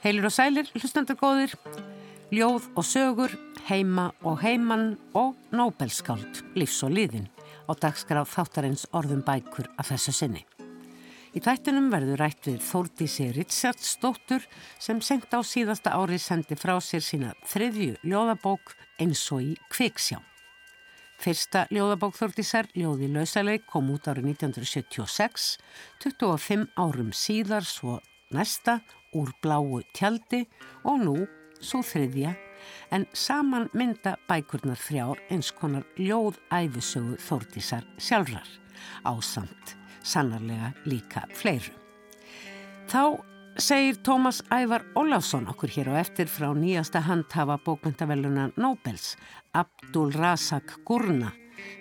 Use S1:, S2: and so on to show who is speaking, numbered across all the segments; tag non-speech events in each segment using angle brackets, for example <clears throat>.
S1: Heilir og sælir, hlustandur góðir, ljóð og sögur, heima og heimann og Nobelskáld, lífs og líðin á dagskraf þáttarins orðum bækur að þessu sinni. Í tættunum verður rætt við Þórdísi Richardsdóttur sem senkt á síðasta ári sendi frá sér sína þriðju ljóðabók eins og í Kviksjá. Fyrsta ljóðabók Þórdísar, Ljóði lausaleg, kom út árið 1976, 25 árum síðar svo næsta úr bláu tjaldi og nú svo þriðja en saman mynda bækurnar þrjár eins konar ljóðæfisögu þórtísar sjálfrar á samt sannarlega líka fleiru. Þá segir Tómas Ævar Óláfsson okkur hér á eftir frá nýjasta handhafa bókmyndaveluna Nobels Abdul Razak Gurna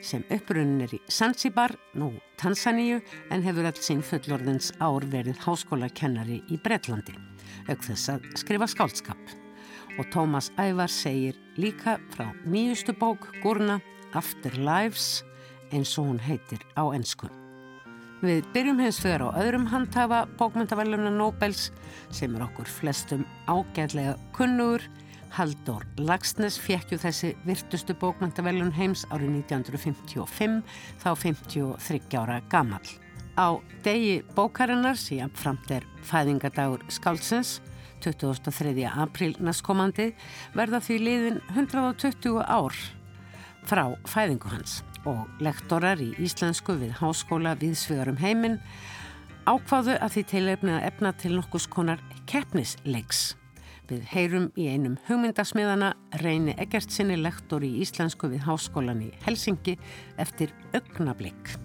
S1: sem upprunnin er í Zanzibar, nú Tansaníu, en hefur alls sín fullorðins ár verið háskólakennari í Breitlandi, auk þess að skrifa skálskap. Og Tómas Ævar segir líka frá nýjustu bók Gurna, Afterlives, eins og hún heitir á ennsku. Við byrjum hins fyrir á öðrum handhafa bókmyndavælunar Nobels sem er okkur flestum ágæðlega kunnugur Haldur Lagsnes fjekkju þessi virtustu bókmæntavelun heims árið 1955, þá 53 ára gammal. Á degi bókarinnar, síðan framt er fæðingadagur skálsins, 23. apríl næstkomandi, verða því liðin 120 ár frá fæðingu hans og lektorar í íslensku við háskóla við Svegarum heiminn ákváðu að því tilefni að efna til nokkus konar keppnisleiks. Við heyrum í einum hugmyndasmiðana reyni Egertsinni lektor í íslensku við háskólan í Helsingi eftir augnablík.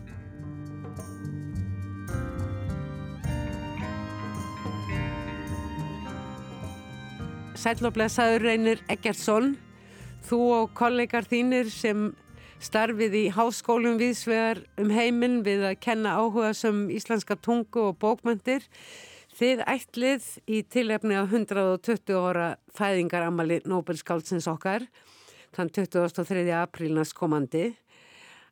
S1: Sæloblesaður reynir Egertsson, þú og kollegar þínir sem starfið í háskólum viðsvegar um heiminn við að kenna áhuga sem íslenska tungu og bókmyndir Þið ætlið í tilefni á 120 ára fæðingaramali Nobelskáldsins okkar, þann 23. aprílnast komandi,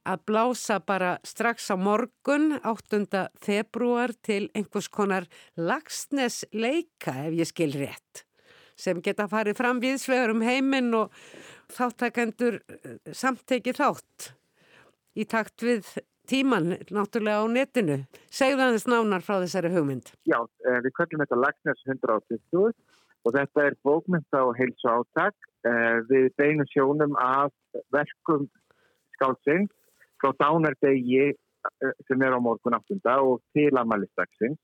S1: að blása bara strax á morgun, 8. februar, til einhvers konar lagsnes leika, ef ég skil rétt, sem geta farið fram viðsvegar um heiminn og þáttakendur eh, samteki þátt í takt við tíman náttúrulega á netinu. Segðu aðeins nánar frá þessari hugmynd.
S2: Já, eh, við kallum þetta Lagnars 120 og þetta er bókmynda og heilsu áttak. Eh, við beinum sjónum af verkum skálsinn frá dánardegi eh, sem er á morgun 8. og til amalistaksinn.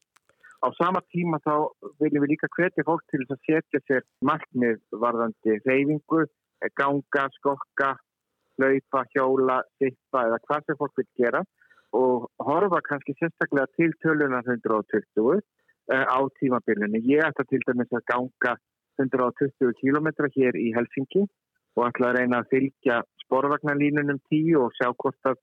S2: Á sama tíma þá viljum við líka hvetja fólk til að setja sér markmið varðandi reyfingu, ganga, skokka, laupa, hjóla, sippa eða hvað sem fólk vil gera og horfa kannski sérstaklega til tölunar 120 uh, á tímabilinu. Ég ætla til dæmis að ganga 120 km hér í Helsingi og ætla að reyna að fylgja sporvagnarlínunum 10 og sjá hvort að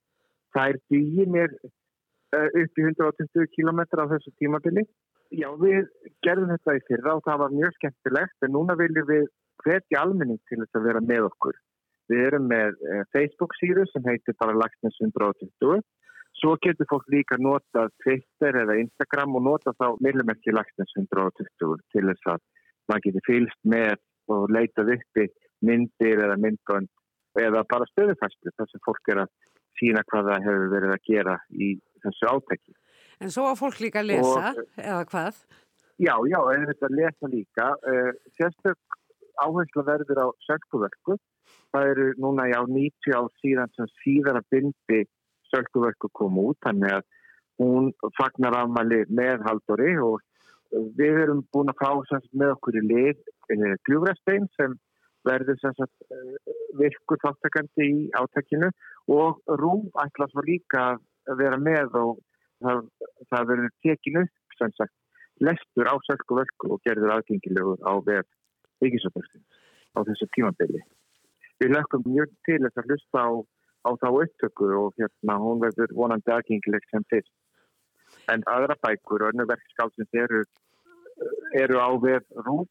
S2: það er dýið mér uh, upp í 120 km á þessu tímabili. Já, við gerðum þetta í fyrra og það var mjög skemmtilegt en núna viljum við hvetja almenning til þess að vera með okkur. Við erum með eh, Facebook síðu sem heitir bara Lagsnes 120. Svo getur fólk líka nota Twitter eða Instagram og nota þá millimerki Lagsnes 120 til þess að maður getur fylst með og leitað uppi myndir eða myndgönd eða bara stöðufæstu þar sem fólk er að sína hvað það hefur verið að gera í þessu átæki.
S1: En svo að fólk líka að lesa og, eða hvað?
S2: Já, já, eða þetta að lesa líka. Uh, sérstök áherslu verður á sölkuverku það eru núna já 90 ár síðan sem síðan að byndi sölkuverku kom út þannig að hún fagnar afmæli með Haldóri og við erum búin að fá með okkur í lið eh, Gljúfræstein sem verður eh, virkur þáttakandi í átækinu og Rúm ætla svo líka að vera með og það, það verður tekinu lestur á sölkuverku og gerður aðgengilegur á verð byggisöfnustins á þessu tímabili við lökum mjög til þess að hlusta á, á þá upptöku og hérna hún verður vonandi aðgengilegt sem fyrst. En aðra bækur og önnu verkskálsins eru, eru á við rúm.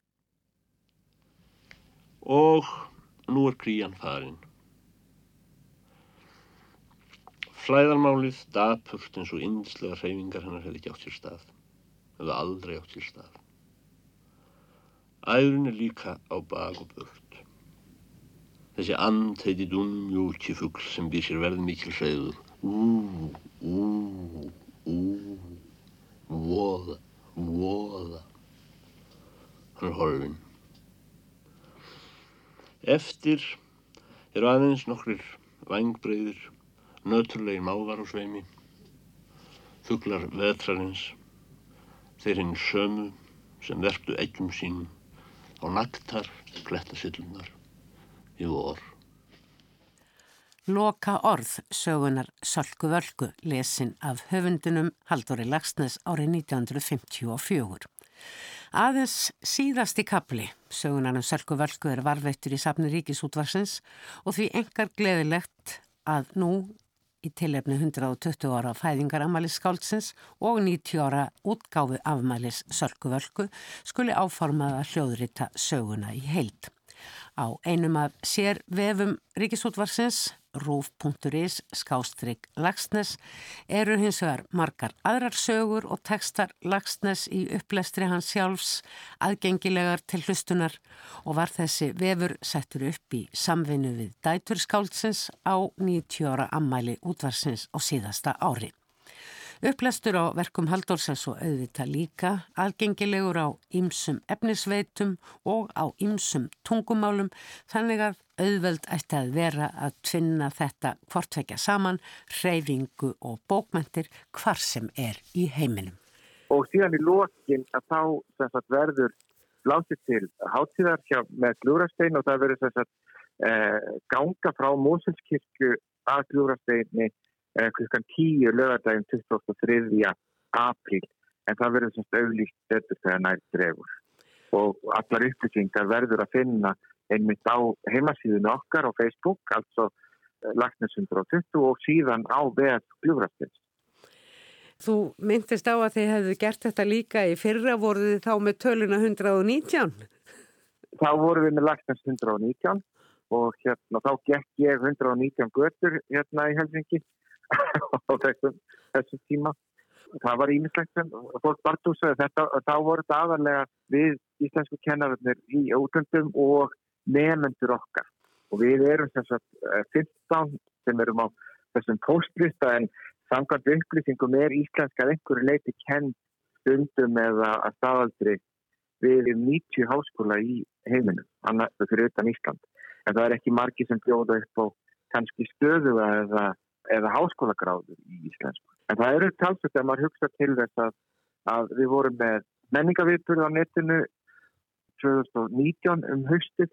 S3: Og nú er krían farin. Flæðarmálið dapurt eins og yndislega hreyfingar hennar hefði ekki átt sér stað. Hefði aldrei átt sér stað. Æðurinn er líka á bak og burt. Þessi and heiti dúnmjúki fuggl sem býr sér verð mikil hreyður. Ú, ú, ú, voða, voða. Hann er horfinn. Eftir eru aðeins nokkrir vangbreyðir, nöturlegin mávar á sveimi, fugglar vetrarins, þeir hinn sömu sem vertu eggjum sínum á naktar klettasillunar í vor.
S1: Loka orð sögunar Sölku Völku lesin af höfundunum Haldóri Lagsnes árið 1954. Aðeins síðasti kapli sögunarnum Sölku Völku er varveittur í safni Ríkisútvarsins og því engar gleðilegt að nú í tilefni 120 ára fæðingaramælis skáldsins og 90 ára útgáfu afmælis Sölku Völku skuli áformaða hljóðrita söguna í heild. Á einum af sér vefum Ríkisútvarsins rúf.is skástrygg Lagsnes eru hins vegar margar aðrar sögur og textar Lagsnes í upplestri hans sjálfs aðgengilegar til hlustunar og var þessi vefur settur upp í samvinnu við dætur skáldsins á 90 ára ammæli útvarsins á síðasta ári. Upplestur á verkum Halldórsens og auðvita líka, algengilegur á ýmsum efnisveitum og á ýmsum tungumálum, þannig að auðveld ætti að vera að tvinna þetta hvortvekja saman, hreyfingu og bókmentir hvar sem er í heiminum.
S2: Og síðan í lokin að þá sagt, verður látið til hátíðar hjá með glúrastein og það verður sagt, eh, ganga frá Móselskirkju að glúrasteini klukkan 10 lögadaginn 23. apríl en það verður semst auðlýst betur þegar nært drefur og allar upplýsingar verður að finna einmitt á heimasíðinu okkar á Facebook, altså eh, 120 og síðan á veð Gljúfrastins.
S1: Þú myndist á að þið hefðu gert þetta líka í fyrra, voruð þið þá með töluna 119?
S2: Þá voruð við með Lagsnes 119 og hérna þá gekk ég 119 götur hérna í Helsingi <laughs> á þessum, þessum tíma. Það var ímislegt sem fólk barndúsaði þetta og þá voru þetta aðarlega við íslensku kennararnir í útöndum og nefnendur okkar. Og við erum sem sagt 15 eh, sem erum á þessum póstrista en samkvæmt upplýsingum er íslenska einhverju leiti kend stundum eða að staðaldri við 90 háskóla í heiminum, annars fyrir utan Ísland. En það er ekki margi sem bjóða upp á kannski stöðu eða eða háskólagráður í íslensku. En það eru talsett að maður hugsa til þess að, að við vorum með menningaviðbyrð á netinu 2019 um haustið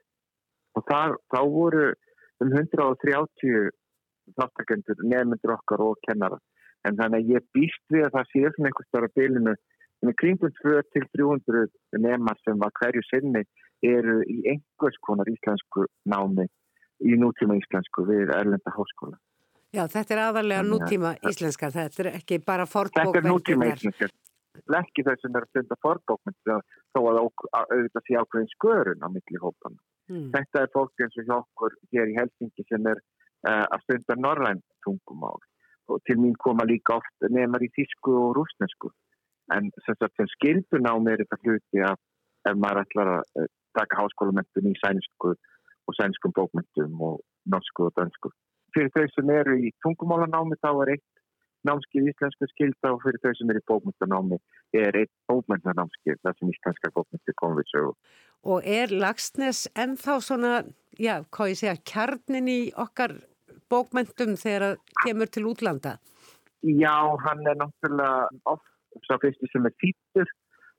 S2: og þar, þá voru um 130 þáttakendur, nefnendur okkar og kennara. En þannig að ég býst við að það sé svona einhvers starf að bylinu með kringum 2-300 nefnar sem var hverju sinni eru í einhvers konar íslensku námi í nútíma íslensku við Erlenda háskóla.
S1: Já, þetta er aðalega nútíma íslenska, þetta er ekki bara forbókmyndir.
S2: Þetta er nútíma íslenska, ekki þess að það er að stunda forbókmyndir þó að auðvitað sé ákveðin skörun á milli hópan. Mm. Þetta er fólk eins og hjá okkur hér í Helsingi sem er uh, að stunda norræn tungumál og til mín koma líka oft nefnar í þísku og rúsnesku en sem, sem skildun á mér þetta hluti að ef maður ætlar að uh, taka háskólamöntun í sænsku og sænskum bókmöntum og norsku og dönsku fyrir þau sem eru í tungumálanámi þá er eitt námskið íslensku skilda og fyrir þau sem eru í bókmyndanámi er eitt bókmyndanámskið þar sem íslenska bókmyndir komið sögu.
S1: Og er Lagsnes ennþá svona, já, hvað ég segja, kjarnin í okkar bókmyndum þegar það kemur til útlanda?
S2: Já, hann er náttúrulega oft svo fyrstu sem er týpur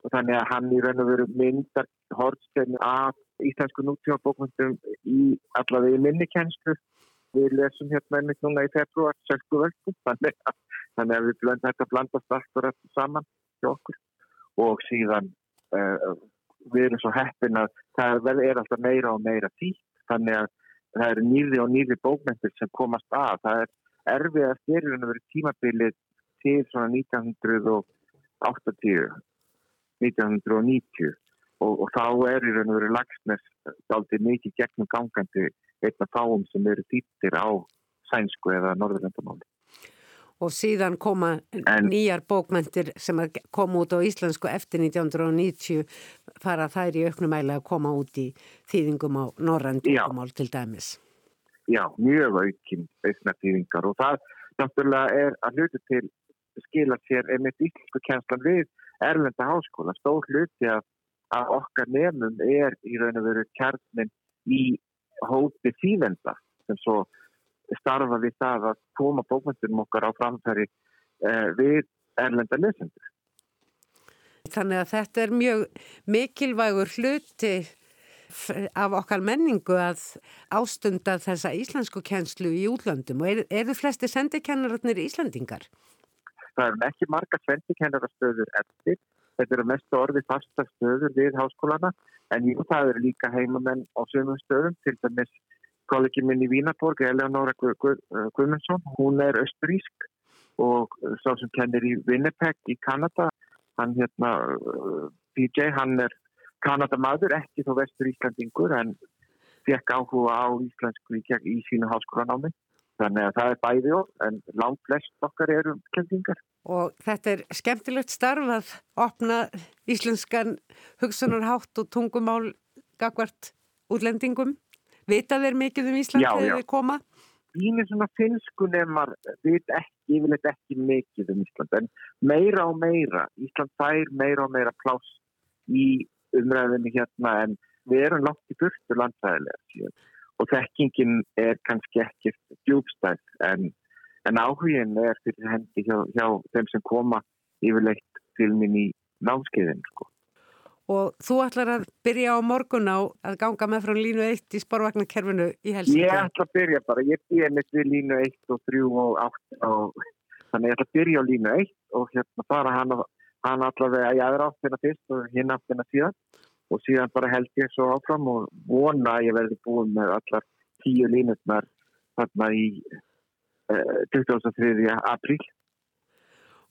S2: og þannig að hann í raun og veru myndar hortstæðinu af íslensku nútíma bókmyndum í allavega minnikenslu Við lesum hérna einmitt núna í februar sölku völku, þannig, þannig að við blöndum þetta að blandast allt og rætt saman hjá okkur og síðan uh, við erum svo heppin að það er alltaf meira og meira títt, þannig að það eru nýði og nýði bókmyndir sem komast að. Það er erfið að styrjun að vera tímabilið til svona 1980, 1990 og, og þá er í raun og veru lagsnes aldrei mikið gegnum gangandi einna fáum sem eru dýttir á sænsku eða norðurlendamáli.
S1: Og síðan koma en, nýjar bókmentir sem kom út á íslensku eftir 1990 fara þær í auknumæli að koma út í þýðingum á norrandungumál til dæmis.
S2: Já, mjög aukinn aukna þýðingar og það náttúrulega er að hluti til skila sér einmitt íslensku kjænslan við erlenda háskóla. Stór hluti að, að okkar nefnum er í raun og veru kjarnin í hópi þýðenda sem svo starfa við það að koma bókmyndunum okkar á framfæri eh, við erlenda lesendur.
S1: Þannig að þetta er mjög mikilvægur hluti af okkar menningu að ástunda þessa íslensku kjenslu í útlöndum og eru er flesti sendikennararnir Íslandingar?
S2: Það eru ekki marga sendikennarastöður eftir. Þetta eru mest orði fasta stöður við háskólana en jú, það eru líka heimamenn á sömum stöðum til dæmis kollegi minn í Vínaborg, Eleonora Guðmundsson, hún er östurísk og svo sem kennir í Winnipeg í Kanada hann hérna, PJ, hann er Kanadamadur, ekki þó vestur Íslandingur en fekk áhuga á íslensku í, sínu háskólanámi. Þannig að það er bæði og, en langt flest okkar eru kendingar.
S1: Og þetta er skemmtilegt starf að opna íslenskan hugsunarhátt og tungumál gagvart útlendingum. Vita þeir mikið um Ísland þegar þeir koma?
S2: Íni svona finsku nefnar veit ekki, yfirleitt ekki mikið um Ísland, en meira og meira, Ísland fær meira og meira pláss í umræðinni hérna, en við erum látt í burtu landfæðilega og þekkingin er kannski ekki djúbstæð, en, en áhugin er fyrir hendi hjá, hjá þeim sem koma yfirleitt til minn í námskeiðin, sko
S1: og þú ætlar að byrja á morgun á að ganga með frá línu 1 í sporvagnarkerfinu í Helsingi.
S2: Ég ætla að byrja bara, ég byrja mitt við línu 1 og 3 og 8 og þannig ég ætla að byrja á línu 1 og hérna bara hann, hann allavega í aðra áttina fyrst og hinn áttina síðan og síðan bara held ég svo áfram og vona að ég verði búin með allar tíu línutnar þarna í 23. apríl.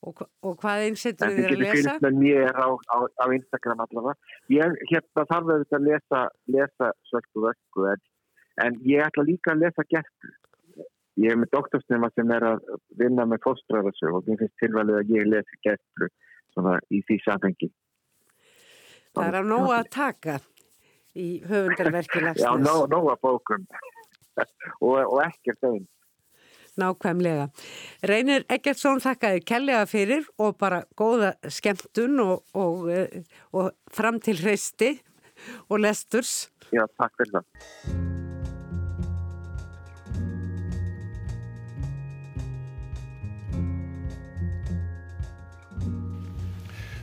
S1: Og, og hvað einsettur þið að lesa?
S2: Þetta getur fylgst með mér á, á, á Instagram allavega. Ég hérna þarf auðvitað að lesa, lesa svöktu vökku en, en ég ætla líka að lesa gestur. Ég er með doktorsnema sem er að vinna með fóstræðarsög og mér finnst tilvæglega að ég lesi gestur svona í því samfengi.
S1: Það er á nóga að taka í höfundarverki lagsnes.
S2: Já, nóga nó bókum <laughs> og, og ekkert einn.
S1: Nákvæmlega. Reynir Eggertsson þakkaði kellega fyrir og bara góða skemmtun og, og, eh, og fram til hreisti og lesturs.
S2: Já, takk fyrir það.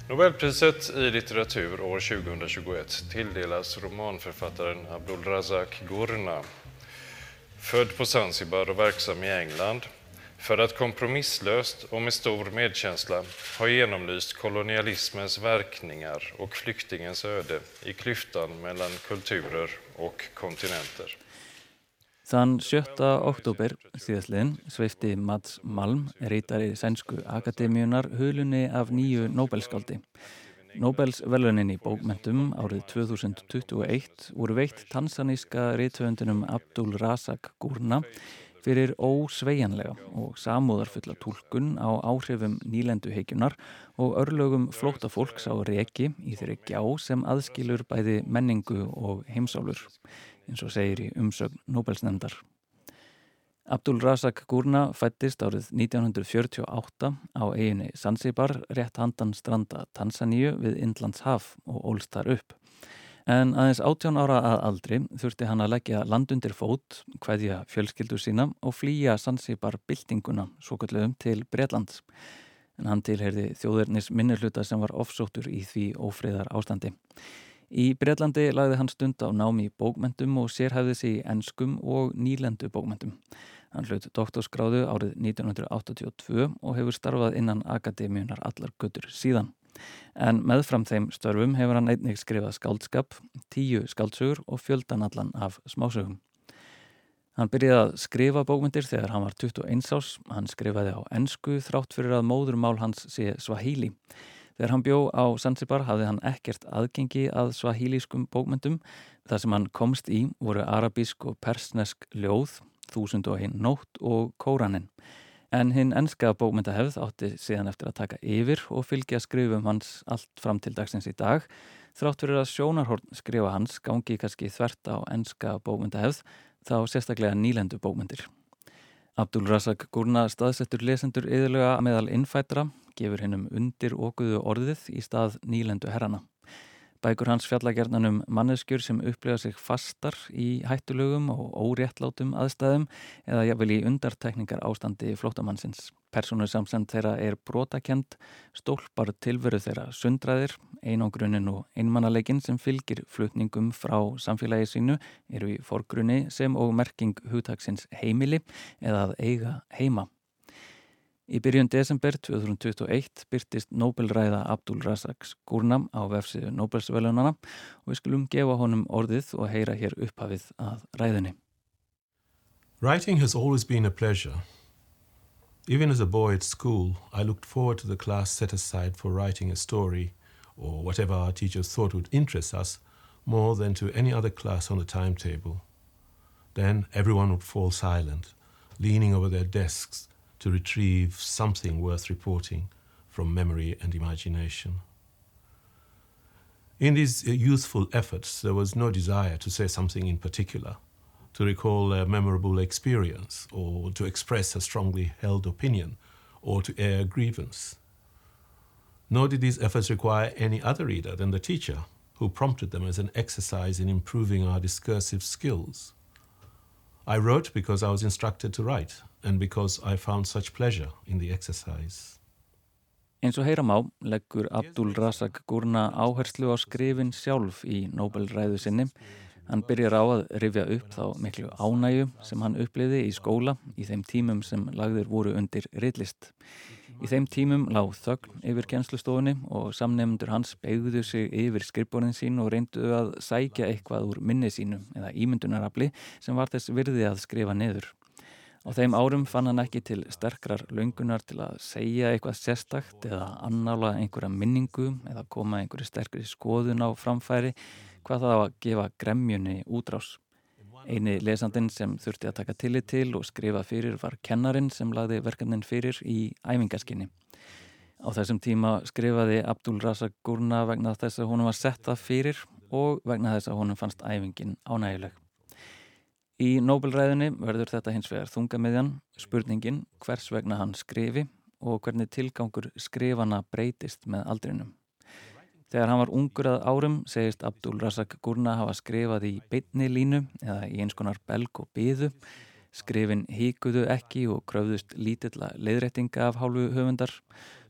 S4: Nobelpriset i litteratur år 2021 tilldelas romanförfattaren Abdulrazak Gurna Född på Zanzibar och verksam i England för att kompromisslöst och med stor medkänsla ha genomlyst kolonialismens verkningar och flyktingens öde i klyftan mellan kulturer och kontinenter.
S5: Þann 7. oktober síðastliðin sveifti Mats Malm, reytari sænsku akademíunar, hulunni af nýju Nobelskáldi. Nobels velunin í bókmentum árið 2021 voru veitt tansaníska reytöfundinum Abdul Razak Gurna fyrir ósveianlega og samúðarfulla tólkun á áhrifum nýlenduheikjunar og örlögum flótafólks á reki í þeirri gjá sem aðskilur bæði menningu og heimsálur, eins og segir í umsögn Nobelsnefndar. Abdul Razak Gurna fættist árið 1948 á eiginu Zanzibar rétt handan stranda Tansaníu við Indlands haf og ólst þar upp. En aðeins 18 ára að aldri þurfti hann að leggja landundir fót, hvaðja fjölskyldu sína og flýja Zanzibar byltinguna svo kallum til Breitlands. En hann tilherði þjóðurnis minnirluta sem var ofsóttur í því ófriðar ástandi. Í Breitlandi lagði hann stund á námi bókmentum og sérhæfði sig í ennskum og nýlendu bókmentum. Hann hlut doktorskráðu árið 1982 og hefur starfað innan akademíunar allar götur síðan. En meðfram þeim störfum hefur hann einnig skrifað skáldskap, tíu skáldsögur og fjöldanallan af smásögum. Hann byrjaði að skrifa bókmyndir þegar hann var 21 ás. Hann skrifaði á ennsku þrátt fyrir að móðurmál hans sé Swahili. Þegar hann bjó á Zanzibar hafði hann ekkert aðgengi að swahilískum bókmyndum. Það sem hann komst í voru arabísk og persnesk ljóð Þúsund og hinn nótt og Kóranin. En hinn ennska bókmyndahefð átti síðan eftir að taka yfir og fylgja skrifum hans allt fram til dagsins í dag Þrátt fyrir að sjónarhorn skrifa hans gangi kannski þvert á enska bókmyndahefð þá sérstaklega nýlendu bókmyndir. Abdul Razak Gurna staðsettur lesendur yðurlega meðal innfætra, gefur hennum undir okkuðu orðið í stað nýlendu herrana. Bækur hans fjallagjarnanum manneskjur sem upplega sig fastar í hættulögum og óréttlátum aðstæðum eða jafnvel í undartekningar ástandi flótamannsins. Persónu samsend þeirra er brotakend, stólpar tilveru þeirra sundraðir, einangrunin og einmannalegin sem fylgir flutningum frá samfélagi sínu eru í forgrunni sem og merking hugtagsins heimili eða að eiga heima. Í byrjun desember 2021 byrtist Nobelræða Abdul Gurnam á vefsiðu og við skulum gefa honum orðið og heyra hér upphafið að ræðinni.
S6: Writing has always been a pleasure. Even as a boy at school, I looked forward to the class set aside for writing a story or whatever our teachers thought would interest us more than to any other class on the timetable. Then everyone would fall silent, leaning over their desks to retrieve something worth reporting from memory and imagination. In these uh, youthful efforts, there was no desire to say something in particular, to recall a memorable experience, or to express a strongly held opinion, or to air a grievance. Nor did these efforts require any other reader than the teacher, who prompted them as an exercise in improving our discursive skills. I wrote because I was instructed to write, and because I found such pleasure in the exercise.
S5: Eins og heyram á leggur Abdul Razak Gurna áherslu á skrifin sjálf í Nobelræðu sinni. Hann byrjar á að rifja upp þá miklu ánægu sem hann uppliði í skóla í þeim tímum sem lagður voru undir rillist. Í þeim tímum lág þögn yfir kjenslustofunni og samnefndur hans beigðu sig yfir skrifborðin sín og reynduðu að sækja eitthvað úr minni sínu eða ímyndunarafli sem var þess virði að skrifa neður. Á þeim árum fann hann ekki til sterkrar laungunar til að segja eitthvað sérstakt eða annála einhverja minningu eða koma einhverju sterkri skoðun á framfæri hvað það á að gefa gremjunni útrás. Eini lesandin sem þurfti að taka tillit til og skrifa fyrir var kennarin sem lagði verkefnin fyrir í æfingaskinni. Á þessum tíma skrifaði Abdul Razak Gurna vegna þess að honum var sett það fyrir og vegna þess að honum fannst æfingin ánægileg. Í Nobelræðinni verður þetta hins vegar þungamiðjan, spurningin hvers vegna hann skrifi og hvernig tilgangur skrifana breytist með aldrinum. Þegar hann var ungur að árum segist Abdul Razak Gurna hafa skrifað í beitni línu eða í eins konar belg og byðu. Skrifin híkuðu ekki og kröfðust lítilla leiðrættinga af hálfu höfundar.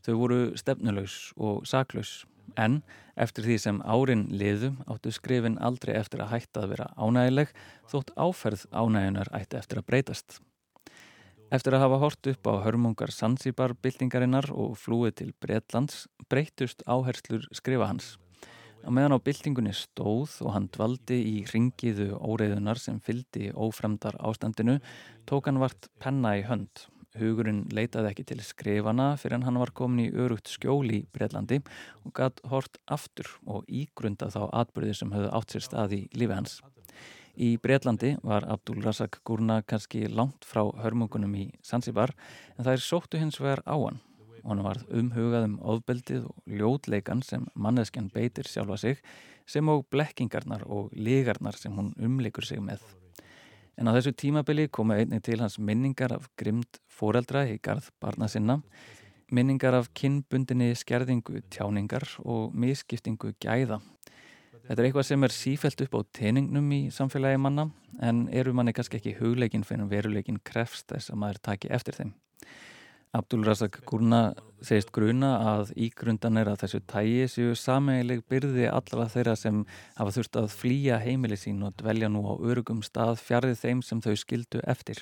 S5: Þau voru stefnulegs og saklaus En eftir því sem árin liðu áttu skrifin aldrei eftir að hætta að vera ánægileg þótt áferð ánæginar ætti eftir að breytast. Eftir að hafa hort upp á hörmungar Sansibar byltingarinnar og flúið til Breitlands breytust áherslur skrifa hans. Á meðan á byltingunni stóð og hann dvaldi í ringiðu óreiðunar sem fyldi ófremdar ástandinu tók hann vart penna í hönd Hugurinn leitaði ekki til skrifana fyrir hann var komin í örugt skjóli í Breitlandi og gætt hort aftur og ígrunda þá atbyrði sem höfðu átt sér stað í lífi hans. Í Breitlandi var Abdul Razak Gurna kannski langt frá hörmungunum í Zanzibar en er sóttu hins vegar á hann. Hann var umhugað um ofbeldið og ljótleikan sem manneskjan beitir sjálfa sig sem og blekkingarnar og ligarnar sem hún umlikur sig með. En á þessu tímabili koma einnig til hans minningar af grimd fóreldra í garð barna sinna, minningar af kinnbundinni skerðingu tjáningar og misskiptingu gæða. Þetta er eitthvað sem er sífælt upp á teiningnum í samfélagi manna en eru manni kannski ekki hugleikin fyrir veruleikin krefst þess að maður taki eftir þeim. Abdul Razak Gurna segist gruna að ígrundanir að þessu tægi séu sameigileg byrði allara þeirra sem hafa þurft að flýja heimili sín og dvelja nú á örugum stað fjarið þeim sem þau skildu eftir.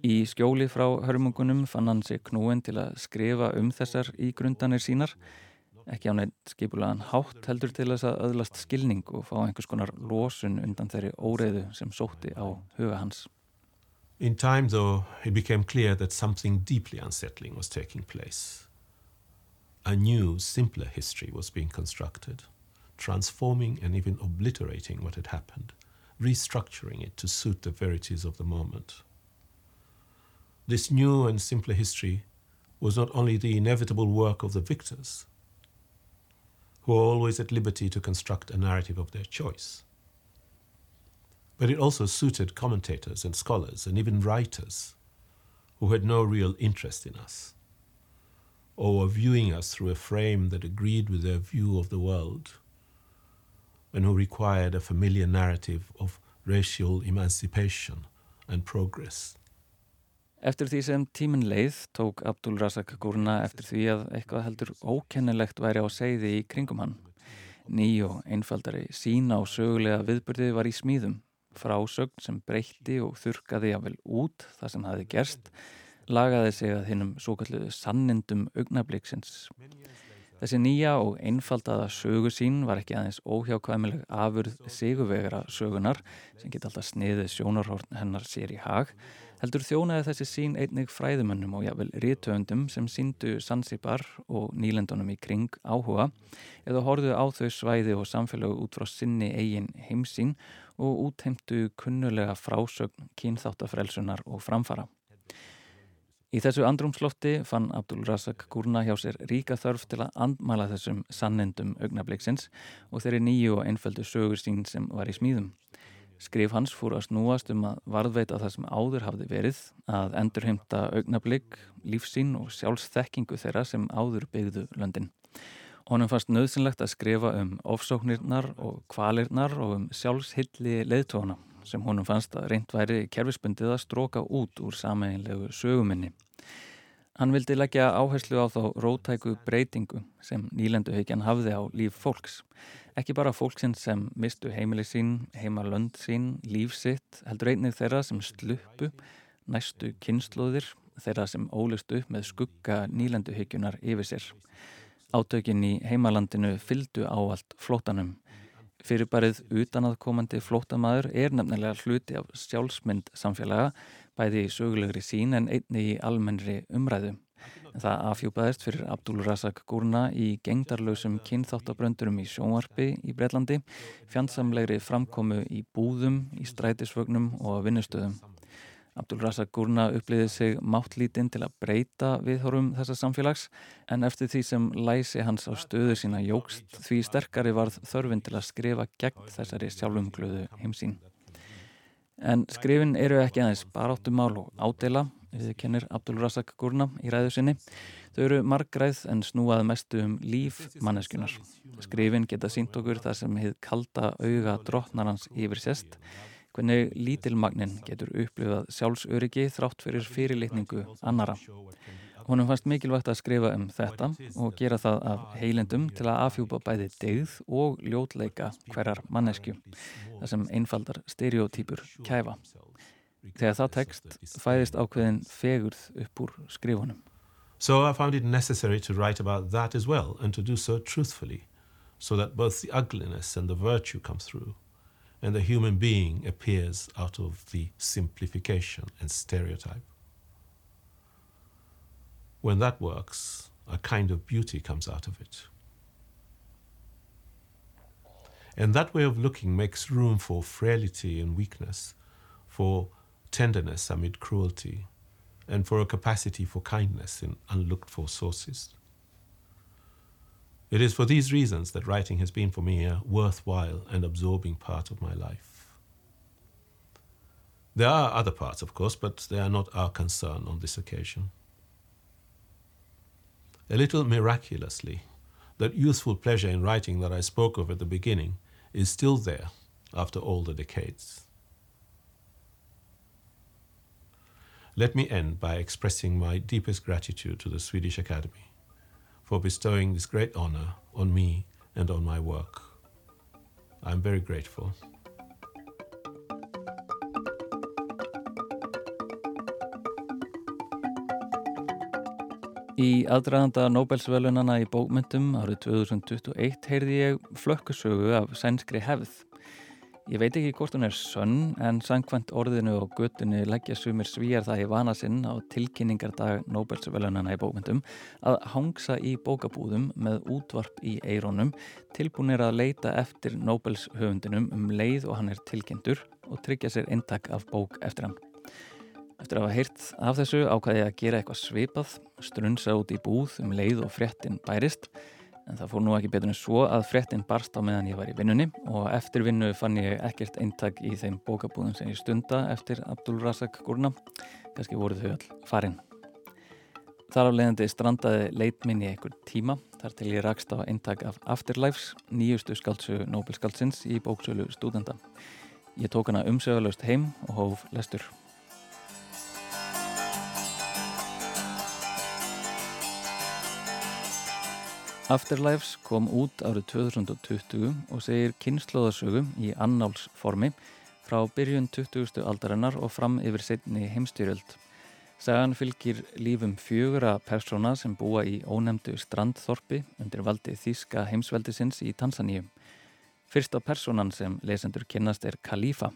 S5: Í skjóli frá hörmungunum fann hann sig knúin til að skrifa um þessar ígrundanir sínar, ekki á neitt hátt heldur til þess að öðlast skilning og fá einhvers konar losun undan þeirri óreiðu sem sótti á huga hans.
S6: In time, though, it became clear that something deeply unsettling was taking place. A new, simpler history was being constructed, transforming and even obliterating what had happened, restructuring it to suit the verities of the moment. This new and simpler history was not only the inevitable work of the victors, who are always at liberty to construct a narrative of their choice. But it also suited commentators and scholars and even writers who had no real interest in us or were viewing us through a frame that agreed with their view of the world and who required a familiar narrative of racial emancipation and progress.
S5: Eftir því sem tímin leið tók Abdul Razak Gurna eftir því að eitthvað heldur ókennilegt væri á segði í kringum hann. Ný og einfaldari sína á sögulega viðbyrði var í smíðum. Frásögn sem breytti og þurkaði jáfnvel út það sem hafi gerst lagaði sig að hinnum svo kalluðu sannindum augnabliksins. Þessi nýja og einfaldaða sögu sín var ekki aðeins óhjákvæmileg afurð sigurvegara sögunar sem geta alltaf sniðið sjónarhórn hennar sér í hag heldur þjónaði þessi sín einnig fræðumönnum og jáfnvel rítöfundum sem síndu Sansibar og nýlendunum í kring áhuga eða horfðu á þau svæði og samfélögu út frá sinni eigin heimsín og útheimtu kunnulega frásögn, kynþáttafrelsunar og framfara. Í þessu andrumslofti fann Abdul Razak Gurna hjá sér ríka þörf til að andmæla þessum sannendum augnabliksins og þeirri nýju og einföldu sögur sín sem var í smíðum. Skrif hans fór að snúast um að varðveita það sem áður hafði verið, að endurheimta augnablik, lífsín og sjálfsþekkingu þeirra sem áður byggðu löndin. Honum fannst nöðsynlegt að skrifa um ofsóknirnar og kvalirnar og um sjálfshilli leðtóna sem honum fannst að reynd væri kerfisbundið að stróka út úr sameinlegu söguminni. Hann vildi leggja áherslu á þá rótæku breytingu sem nýlenduheikjan hafði á líf fólks. Ekki bara fólksinn sem mistu heimili sín, heimalönd sín, líf sitt, heldur einnig þeirra sem sluppu, næstu kynnslóðir, þeirra sem ólist upp með skugga nýlenduheikjunar yfir sér. Átökin í heimalandinu fyldu ávalt flótanum. Fyrirbarið utanaðkomandi flótamaður er nefnilega hluti af sjálfsmynd samfélaga, bæði í sögulegri sín en einni í almennri umræðu. Það afhjúpaðist fyrir Abdul Razak Gurna í gengdarlausum kynþáttabröndurum í sjónvarpi í Breitlandi, fjandsamlegri framkomu í búðum, í strætisvögnum og vinnustöðum. Abdul Razak Gurna uppliði sig máttlítinn til að breyta viðhórum þessa samfélags en eftir því sem læsi hans á stöðu sína jógst því sterkari varð þörfin til að skrifa gegn þessari sjálfumglöðu heimsín. En skrifin eru ekki aðeins baráttumál og ádela við kennir Abdul Razak Gurna í ræðu sinni. Þau eru margræð en snúað mestu um líf manneskunar. Skrifin geta sínt okkur það sem hefð kalda auga drottnarans yfir sest, hvernig lítilmagnin getur upplifað sjálfsöryggi þrátt fyrir fyrirlitningu annara. Húnum fannst mikilvægt að skrifa um þetta og gera það af heilendum til að afhjúpa bæði og ljótleika hverjar mannesku, það sem einfaldar stereotýpur kæfa. Þegar það tekst fæðist ákveðin fegurð upp úr skrifunum.
S6: So I found it necessary to write about that as well and to do so truthfully so that both the ugliness and the virtue come through and the human being appears out of the simplification and stereotype. When that works, a kind of beauty comes out of it. And that way of looking makes room for frailty and weakness, for tenderness amid cruelty, and for a capacity for kindness in unlooked for sources. It is for these reasons that writing has been for me a worthwhile and absorbing part of my life. There are other parts, of course, but they are not our concern on this occasion. A little miraculously, that youthful pleasure in writing that I spoke of at the beginning is still there after all the decades. Let me end by expressing my deepest gratitude to the Swedish Academy for bestowing this great honor on me and on my work. I am very grateful.
S5: Í aðdraðanda Nobelsvölunana í bókmyndum árið 2021 heyrði ég flökkusögu af sænskri hefð. Ég veit ekki hvort hún er sönn en sangkvæmt orðinu og göttunni leggja sumir svíjar það í vana sinn á tilkynningardag Nobelsvölunana í bókmyndum að hangsa í bókabúðum með útvarp í eironum tilbúinir að leita eftir Nobels höfundinum um leið og hann er tilkynntur og tryggja sér intak af bók eftir hann. Eftir að hafa heyrt af þessu ákvaði ég að gera eitthvað svipað, strunsa út í búð um leið og fréttin bærist, En það fór nú ekki betur en svo að fréttin barst á meðan ég var í vinnunni og eftir vinnu fann ég ekkert eintak í þeim bókabúðum sem ég stunda eftir Abdul Razak Gurna. Kanski voru þau all farinn. Þar á leiðandi strandaði leit minn í einhver tíma þar til ég rakst á eintak af Afterlives, nýjustu skáldsögu Nobel-skáldsins í bóksölu stúdenda. Ég tók hana umsögulegst heim og hóf lestur. Afterlives kom út árið 2020 og segir kynnslóðasögu í annálsformi frá byrjun 20. aldarinnar og fram yfir setni heimstyrjöld. Sagan fylgir lífum fjögura persóna sem búa í ónemdu strandþorpi undir valdi Þíska heimsveldisins í Tansaníu. Fyrsta personan sem lesendur kynnast er Khalifa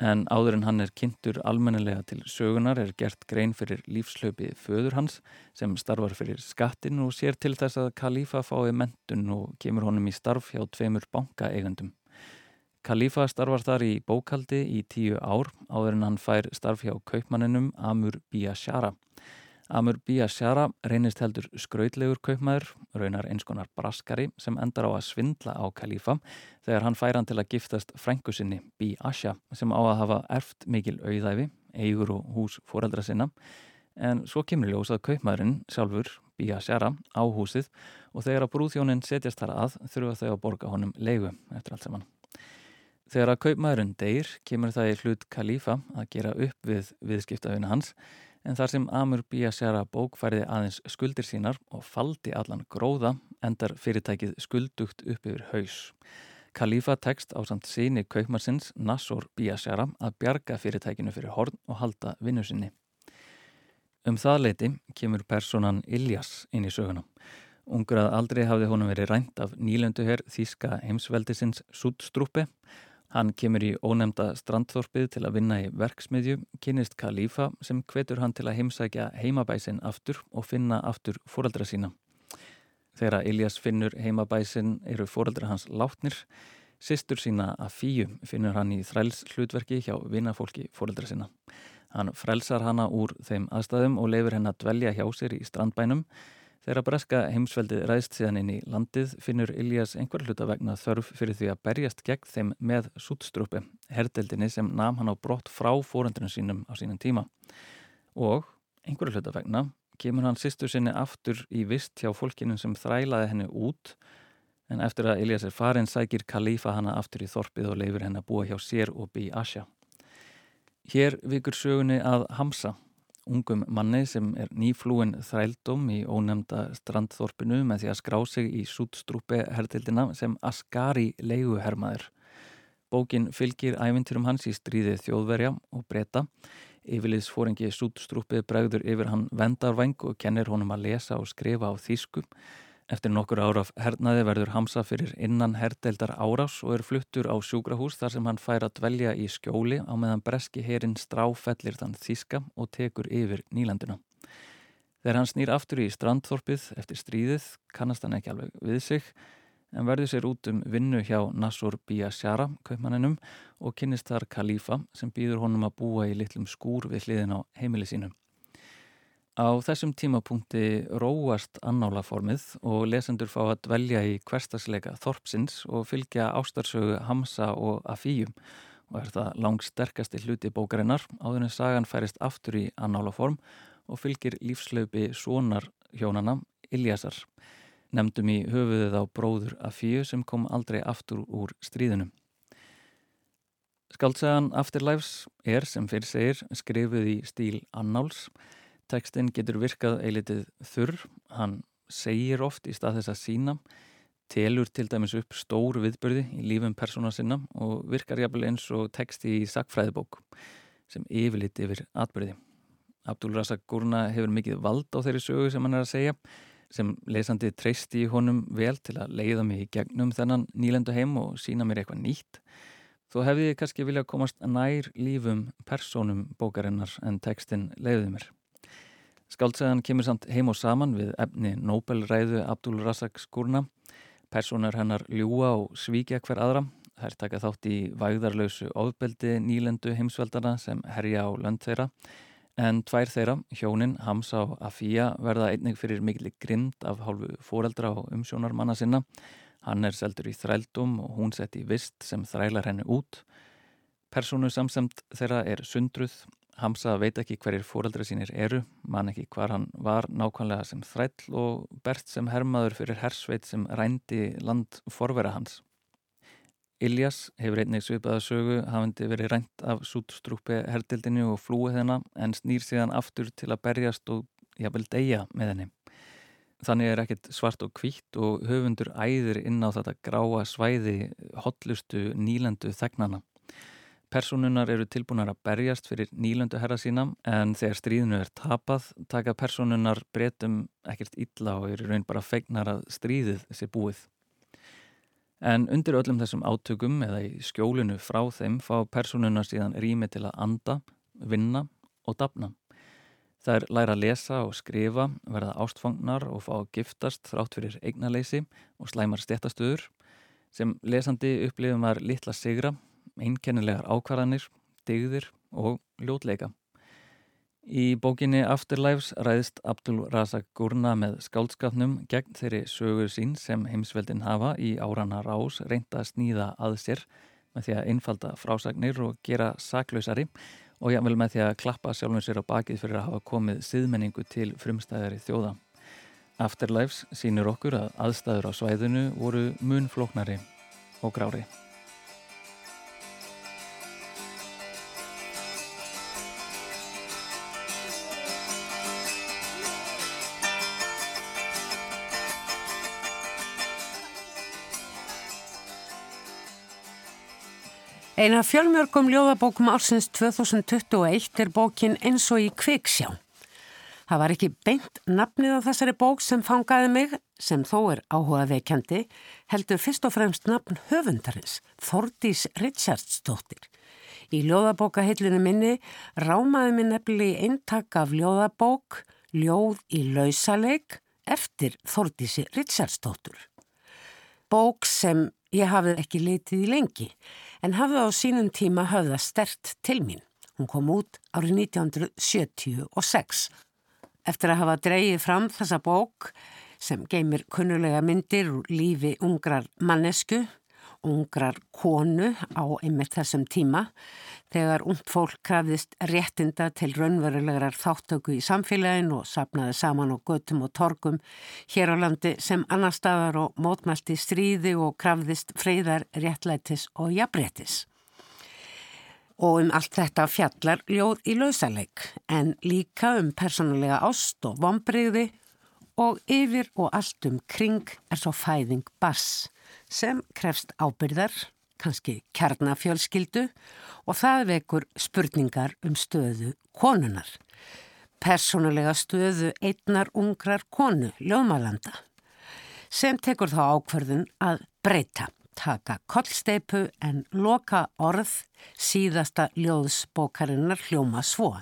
S5: en áður en hann er kynntur almennilega til sögunar er gert grein fyrir lífslaupi föður hans sem starfar fyrir skattin og sér til þess að Khalifa fái mentun og kemur honum í starf hjá tveimur bankaeigandum. Khalifa starfar þar í bókaldi í tíu ár áður en hann fær starf hjá kaupmanninum Amur Biyashara. Amur Biyashara reynist heldur skrautlegur kaupmaður, raunar einskonar braskari sem endar á að svindla á Khalifa þegar hann fær hann til að giftast frængusinni Biyasha sem á að hafa erft mikil auðæfi, eigur og hús foreldra sinna en svo kemur ljós að kaupmaðurinn sjálfur Biyashara á húsið og þegar að brúðhjónin setjast þar að þurfa þau að borga honum leigu eftir allt saman. Þegar að kaupmaðurinn deyr kemur það í hlut Khalifa að gera upp við viðskiptafina hans en þar sem Amur Biyashara bókfæriði aðeins skuldir sínar og faldi allan gróða endar fyrirtækið skuldugt upp yfir haus. Khalifa tekst á samt síni kaupmarsins Nassor Biyashara að bjarga fyrirtækinu fyrir horn og halda vinnu sinni. Um það leiti kemur personan Iljas inn í söguna. Ungur að aldrei hafði honum verið rænt af nýlönduher Þíska heimsveldisins Súdstrúpi Hann kemur í ónemda strandþorpið til að vinna í verksmiðju, kynist Khalifa sem hvetur hann til að heimsækja heimabæsin aftur og finna aftur fóraldra sína. Þegar Iljas finnur heimabæsin eru fóraldra hans látnir, sýstur sína að fíu finnur hann í þræls hlutverki hjá vinnafólki fóraldra sína. Hann frelsar hana úr þeim aðstæðum og leifir henn að dvelja hjá sér í strandbænum Þegar breska heimsveldið ræðst síðan inn í landið finnur Iljas einhver hluta vegna þörf fyrir því að berjast gegn þeim með sútstrúpi, herdeldinni sem nam hann á brott frá fórundunum sínum á sínum tíma. Og einhver hluta vegna kemur hann sýstur sinni aftur í vist hjá fólkinu sem þrælaði henni út en eftir að Iljas er farin sækir Khalifa hanna aftur í þorpið og leifir henni að búa hjá sér og bí Asja. Hér vikur sögunni að Hamsa ungum manni sem er nýflúin þrældum í ónemnda strandþorpinu með því að skrá sig í sútstrúpi hertildina sem Askari leiguhermaður. Bókin fylgir ævinturum hans í stríðið þjóðverja og breyta. Yfirliðsfóringi sútstrúpi bregður yfir hann vendarvæng og kennir honum að lesa og skrifa á þýsku. Eftir nokkur ára af hernaði verður Hamza fyrir innan herdeldar árás og er fluttur á sjúkrahús þar sem hann fær að dvelja í skjóli á meðan breski herin stráfellir þann þíska og tekur yfir nýlanduna. Þegar hann snýr aftur í strandþorpið eftir stríðið kannast hann ekki alveg við sig en verður sér út um vinnu hjá Nassur Biyashara, kaupmanninum og kynist þar Khalifa sem býður honum að búa í litlum skúr við hliðin á heimili sínum. Á þessum tímapunkti róast annálaformið og lesendur fá að dvelja í hverstasleika Þorpsins og fylgja ástarsögu Hamsa og Afíum og er það langt sterkasti hluti bókarinnar áður en sagan færist aftur í annálaform og fylgir lífslaupi svonar hjónana Iljasar, nefndum í höfuðið á bróður Afíu sem kom aldrei aftur úr stríðunum. Skaldsagan Afterlives er sem fyrir segir skrifuð í stíl annáls Tekstinn getur virkað eilitið þurr, hann segir oft í stað þess að sína, telur til dæmis upp stór viðbörði í lífum persóna sinna og virkar jafnvel eins og teksti í sakfræðibók sem yfirlit yfir atbyrði. Abdul Razak Gurna hefur mikið vald á þeirri sögu sem hann er að segja, sem lesandi treysti í honum vel til að leiða mig í gegnum þennan nýlendu heim og sína mér eitthvað nýtt. Þó hefði ég kannski viljað komast nær lífum persónum bókarinnar en tekstinn leiðið mér. Skáltsagan kemur samt heim og saman við efni Nobelræðu Abdul Razak Skurna. Personar hennar ljúa og svíkja hver aðra. Þær taka þátt í vægðarlausu ofbeldi nýlendu heimsveldana sem herja á lönd þeirra. En tvær þeirra, hjónin, Hamza og Afía, verða einnig fyrir mikli grind af hálfu fóreldra og umsjónarmanna sinna. Hann er seldur í þrældum og hún sett í vist sem þrælar henni út. Persónu samsemt þeirra er sundruð. Hamza veit ekki hverjir fóreldra sínir eru, man ekki hvar hann var nákvæmlega sem þræll og bert sem hermaður fyrir hersveit sem rændi land forvera hans. Iljas hefur einnig svipaða sögu hafandi verið rænt af sútstrúpi herdildinu og flúið hennar en snýr síðan aftur til að berjast og jáfnvel deyja með henni. Þannig er ekkert svart og kvítt og höfundur æðir inn á þetta gráa svæði hotlustu nýlendu þegnana. Personunar eru tilbúinar að berjast fyrir nýlendu herra sína en þegar stríðinu er tapað taka personunar breytum ekkert illa og eru raun bara fegnar að stríðið sé búið. En undir öllum þessum átökum eða í skjólinu frá þeim fá personuna síðan rými til að anda, vinna og dapna. Það er læra að lesa og skrifa, verða ástfangnar og fá giftast þrátt fyrir eignaleysi og slæmar stéttastöður sem lesandi upplifum var litla sigra, einkennilegar ákvarðanir, digðir og ljótleika. Í bókinni Afterlives ræðist Abdul Razak Gurna með skáldskapnum gegn þeirri sögur sín sem heimsveldin hafa í árana rás reynda að snýða að sér með því að innfalda frásagnir og gera saklausari og jável með því að klappa sjálfum sér á bakið fyrir að hafa komið siðmenningu til frumstæðari þjóða. Afterlives sínur okkur að aðstæður á svæðinu voru munflóknari og grári.
S1: Eina fjölmjörgum ljóðabókum ársins 2021 er bókin eins og í kviksjá. Það var ekki beint nafnið á þessari bók sem fangaði mig, sem þó er áhugaveikjandi, heldur fyrst og fremst nafn höfundarins, Þordís Richardsdóttir. Í ljóðabókahillinu minni rámaði minn nefnilega eintak af ljóðabók, ljóð í lausaleik, eftir Þordísi Richardsdóttur. Bók sem Ég hafði ekki leitið í lengi en hafði á sínum tíma höfða stert til mín. Hún kom út árið 1976. Eftir að hafa dreyið fram þessa bók sem geymir kunnulega myndir úr lífi ungrar mannesku ungrar konu á einmitt þessum tíma þegar ungt fólk krafðist réttinda til raunverulegar þáttöku í samfélagin og sapnaði saman á göttum og torgum hér á landi sem annar staðar og mótmælti stríði og krafðist freyðar réttlætis og jafnréttis. Og um allt þetta fjallar ljóð í lausaleik en líka um persónulega ást og vonbreyði og yfir og allt um kring er svo fæðing bass sem krefst ábyrðar, kannski kjarnafjölskyldu og það vekur spurningar um stöðu konunar. Personulega stöðu einnar ungrar konu, ljóðmálanda, sem tekur þá ákverðun að breyta, taka kollsteipu en loka orð síðasta ljóðsbókarinnar hljóma svo.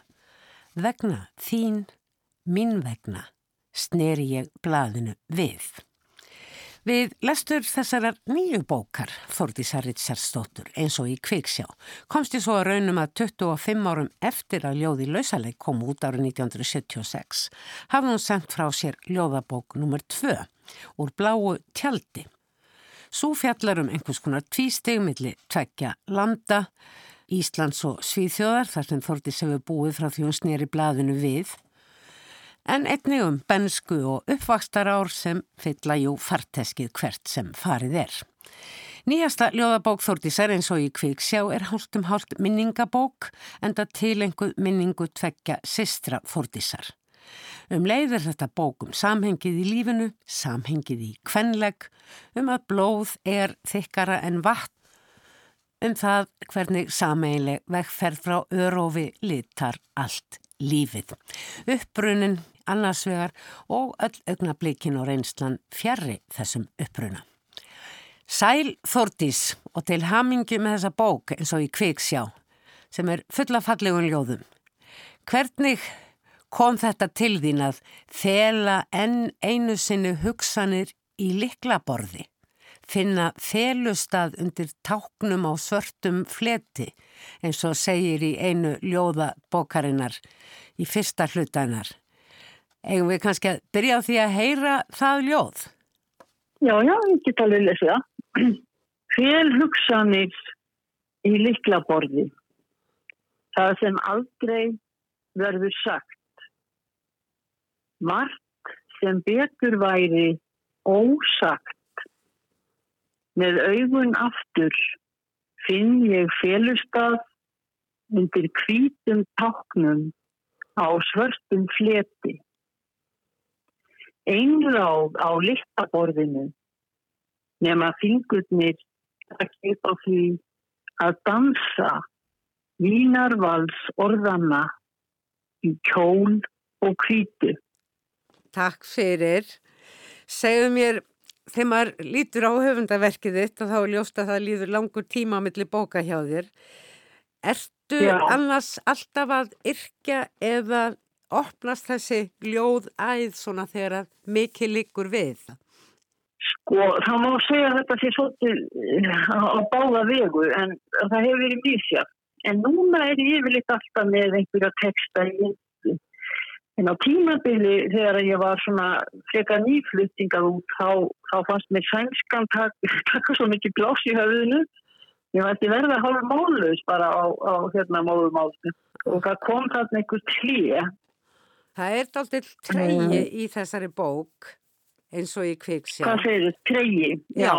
S1: Vegna þín, mín vegna, sneri ég blaðinu við. Við lestur þessarar nýju bókar, Þordísar Ritsarsdóttur, eins og í Kviksjá, komst ég svo að raunum að 25 árum eftir að ljóði lausaleg kom út árið 1976, hafði hún sendt frá sér ljóðabók nr. 2 úr bláu tjaldi. Svo fjallar um einhvers konar tvístegumilli tveggja landa, Íslands og Svíþjóðar, þar sem Þordís hefur búið frá því hún snýri blaðinu við, en einnig um bensku og uppvakstar ár sem fylla jú farteskið hvert sem farið er. Nýjasta ljóðabók Þórtísar eins og í Kvíksjá er hálftum hálft minningabók enda tilenguð minningu tveggja sistra Þórtísar. Um leiðir þetta bók um samhengið í lífinu, samhengið í kvenleg, um að blóð er þykkara en vatn, um það hvernig sameiginleg vegferð frá örófi litar allt lífið. Uppbrunin annars vegar og öll augnablikin og reynslan fjarrri þessum uppruna. Sæl Þordís og til hamingi með þessa bók eins og í Kviksjá sem er fullafallegun ljóðum. Hvernig kom þetta til þín að þela enn einu sinni hugsanir í liklaborði? Finna felustad undir táknum á svörtum fleti eins og segir í einu ljóða bókarinnar í fyrsta hlutanar. Egum við kannski að byrja á því að heyra það ljóð?
S7: Já, já, ég get alveg lesið það. <clears throat> Fél hugsanir í liklaborði. Það sem aldrei verður sagt. Mark sem betur væri ósagt. Með augun aftur finn ég félustaf undir kvítum táknum á svörstum fleti. Einráð á listaborðinu nema fingurnir að keipa því að dansa vínarvals orðana í kjól og kvítu.
S1: Takk fyrir. Segðu mér, þegar maður lítur á höfundaverkið þitt og þá er ljóst að það líður langur tíma á milli bóka hjá þér. Ertu
S7: Já.
S1: annars alltaf að yrkja eða opnast þessi ljóð æð svona þegar mikið liggur við?
S7: Sko, það má segja þetta sé svolítið eh, á báða vegu en það hefur verið mísjart. En núna er ég yfirleitt alltaf með einhverja texta í myndu. En á tímabili þegar ég var svona frekar nýfluttingað út þá, þá fannst mér sænskan tak, <laughs> taka svo mikið blás í höfðinu. Ég vært verða að hafa máluðs bara á, á hérna móðumálnu og það kom þarna einhver klíja.
S1: Það er dálítið treyji í þessari bók eins og í kviksjá.
S7: Hvað segir þið? Treyji? Já.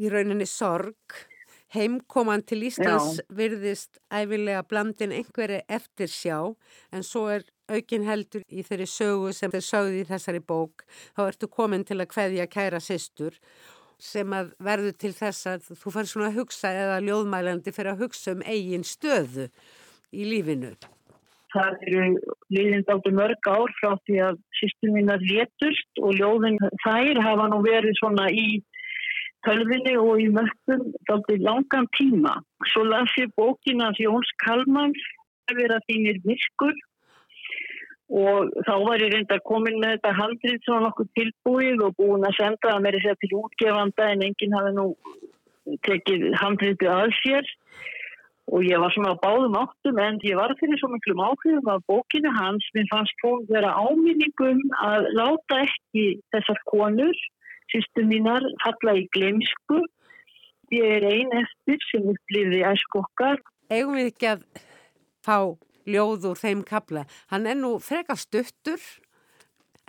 S1: Í rauninni sorg. Heimkoman til Íslands virðist æfilega blandin einhverju eftir sjá en svo er aukin heldur í þeirri sögu sem þeir sögði í þessari bók. Þá ertu komin til að kveðja kæra sýstur sem að verður til þess að þú fær svona að hugsa eða ljóðmælandi fyrir að hugsa um eigin stöðu í lífinu.
S7: Það eru liðind áttu mörg ár frá því að sýstum mínar létust og ljóðin þær hafa nú verið svona í tölvinni og í möttum áttu langan tíma. Svo las ég bókina Jóns Kalmans, að þínir virkur og þá var ég reynda komin með þetta handrið svona nokkuð tilbúið og búin að senda það með þess að til útgefanda en enginn hafi nú tekið handriðið að sér og ég var svona á báðum áttum en ég var fyrir svo miklum áhrifum af bókinu hans, minn fannst hún vera áminningum að láta ekki þessar konur, sýstu mínar, falla í glemsku. Ég er ein eftir sem upplýði æskokkar.
S1: Eigum við ekki að fá ljóð úr þeim kabla. Hann er nú frekar stuttur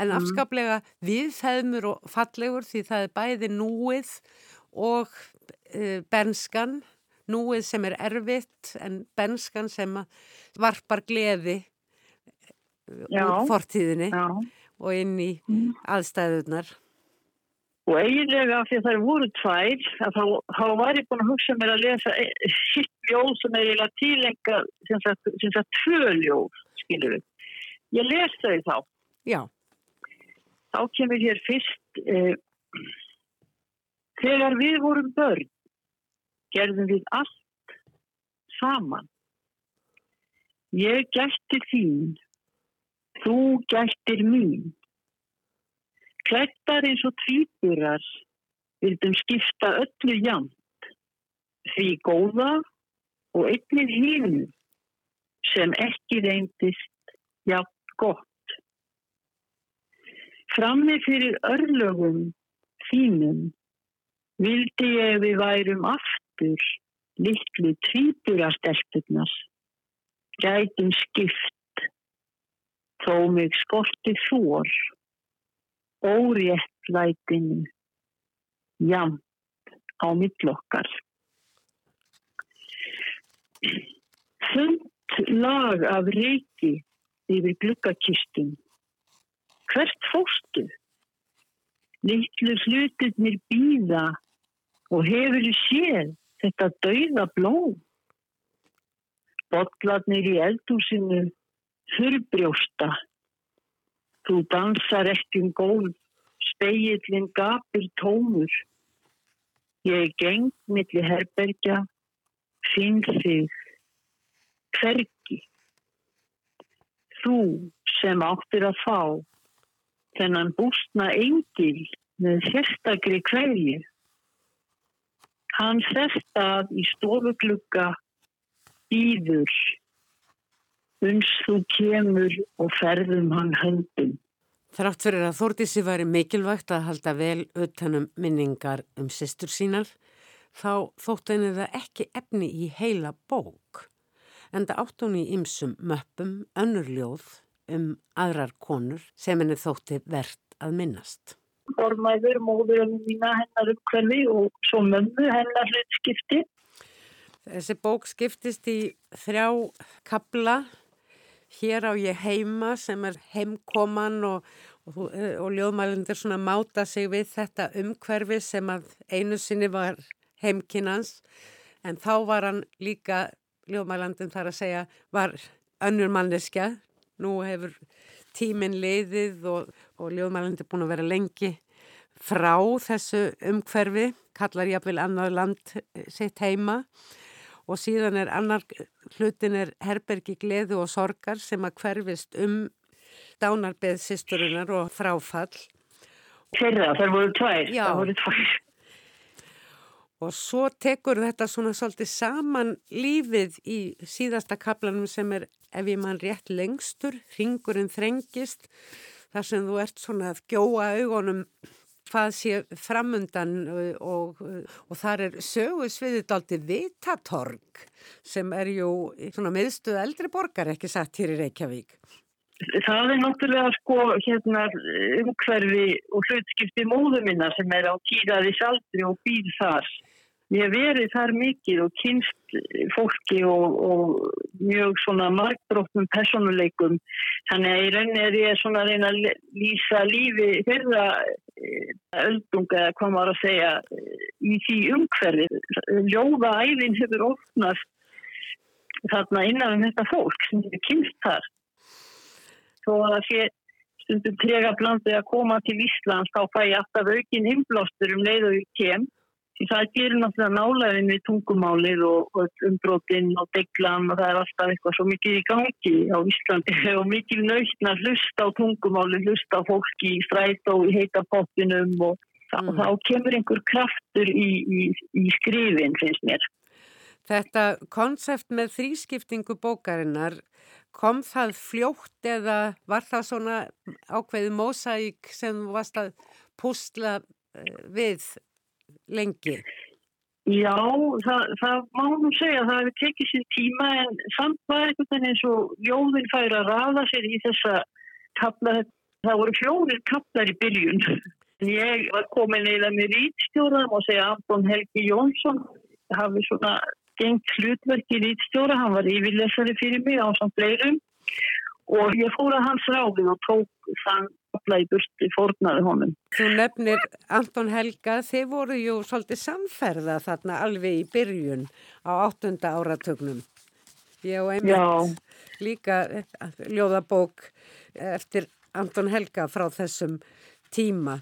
S1: en afskaplega viðfæðmur og fallegur því það er bæði núið og uh, benskan núið sem er erfitt en benskan sem varpar gleði
S7: Já.
S1: úr fortíðinni
S7: Já.
S1: og inn í aðstæðunar.
S7: Og eiginlega af því að það voru tvær, þá, þá var ég búin að hugsa mér að lesa hitt ljóð sem er eiginlega tílenga, sem sagt, sem sagt tvö ljóð, skilur við. Ég les þau þá.
S1: Já,
S7: Þá kemur hér fyrst, eh, þegar við vorum börn, gerðum við allt saman. Ég gætti þín, þú gættir mín. Klættar eins og tvíburar vildum skipta öllu jamt, því góða og einnið hínu sem ekki reyndist jafn gott. Frammi fyrir örlögum þínum vildi ég við værum aftur litlu tvíburastelpunar, gætum skipt, þó mig skorti þór, óréttlætinu, jamt á millokkar. Þund lag af reiki yfir gluggakistum. Hvert fórstu? Littlu hlutirnir býða og hefur séð þetta dauða blóð. Bollarnir í eldúsinu þurrbrjósta. Þú dansar ekki um gólf, speillin gapir tómur. Ég geng milli herbergja, finn þig, hvergi. Þú sem áttir að fá þennan bústna engil með sérstakri hverju. Hann sest að í stofuglugga býður, uns þú kemur og ferðum hann höndum.
S1: Þrátt fyrir að Þórdísi væri mikilvægt að halda vel utanum minningar um sýstur sínar, þá þótt henni það ekki efni í heila bók. En það átt hún í ymsum möppum, önnur ljóð um aðrar konur sem henni þótti verðt að minnast.
S7: Formæður, móðurinn mína hennar uppkverfi og svo mömmu hennar hlutskipti.
S1: Þessi bók skiptist í þrjá kabla. Hér á ég heima sem er heimkoman og, og, og ljóðmælendur svona máta sig við þetta umhverfi sem að einu sinni var heimkinans en þá var hann líka, ljóðmælandin þar að segja, var önnur manneskja. Nú hefur tíminn leiðið og, og ljóðmælandi búin að vera lengi frá þessu umhverfi, kallar jáfnvel annar land sitt heima og síðan er annar hlutin er herbergi gleðu og sorgar sem að hverfist um dánarbeð sýsturinnar og fráfall.
S7: Þeirra, það voru tvær.
S1: Já.
S7: Það voru tvær.
S1: Og svo tekur þetta svona svolítið saman lífið í síðasta kaplanum sem er, ef ég mann rétt lengstur, ringurinn þrengist, þar sem þú ert svona að gjóa augunum hvað sé framundan og, og, og þar er sögusviðið aldrei vitatorg sem er ju svona miðstuð eldri borgar ekki satt hér í Reykjavík.
S7: Það er náttúrulega sko hérna umhverfi og hlutskipti móðu minna sem er á tíraði saldri og býð þar. Ég hef verið þar mikið og kynst fólki og, og mjög svona markbróknum personuleikum. Þannig að í rauninni er ég svona að reyna að lýsa lífi fyrra öldunga eða hvað maður að segja í því umhverfi. Ljóða æðin hefur ofnast þarna innan um þetta fólk sem hefur kynst þar. Þó að það sé stundum trega blandið að koma til Íslands þá fæ ég alltaf aukin innblástur um leið og ég kem. Það gerir náttúrulega nálæðin við tungumálið og, og umbrótinn og deglan og það er alltaf eitthvað svo mikið í gangi á Íslandi <laughs> og mikið nöytna hlusta á tungumálið, hlusta á fólki í stræt og í heita pottinum og, mm. og þá kemur einhver kraftur í, í, í skrifin finnst mér.
S1: Þetta konsept með þrískiptingu bókarinnar, kom það fljótt eða var það svona ákveði mósæk sem varst að púsla við lengi?
S7: Já, það, það má nú segja að það hefur tekið sér tíma en samt var eitthvað eins og ljóðin fær að rafa sér í þessa kapla, það voru fjórir kaplar í byrjun. Ég var komin eða með rítstjóraðum og segja Anton Helgi Jónsson hafi svona gengt hlutverk í rítstjóra, hann var yfirlesari fyrir mig á samt leirum og ég fór að hans ráði og tók þann kapla í burti fórnaði honum.
S1: Þú nefnir Anton Helga, þeir voru jú svolítið samferða þarna alveg í byrjun á áttunda áratögnum. Ég og einmitt líka ljóðabók eftir Anton Helga frá þessum tíma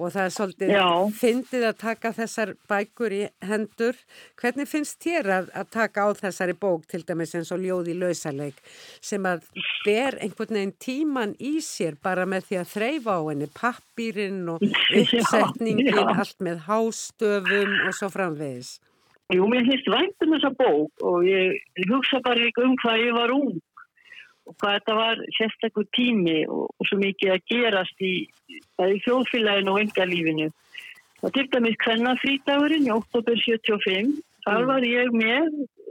S1: og það er svolítið Já. fyndið að taka þessar bækur í hendur. Hvernig finnst þér að, að taka á þessari bók til dæmis eins og ljóði lausaleik sem að ber einhvern veginn tíman í sér bara með því að þreyfa á henni pappirinn og <laughs> uppsetningin, Já. allt með hástöfum og svo framvegis?
S7: Jú, mér finnst vænt um þessa bók og ég hugsa bara um hvað ég var ung og hvað þetta var sérstaklega tími og, og svo mikið að gerast í, í þjóðfélaginu og engalífinu. Það til dæmis hvenna frítagurinn í oktober 75, þar var ég með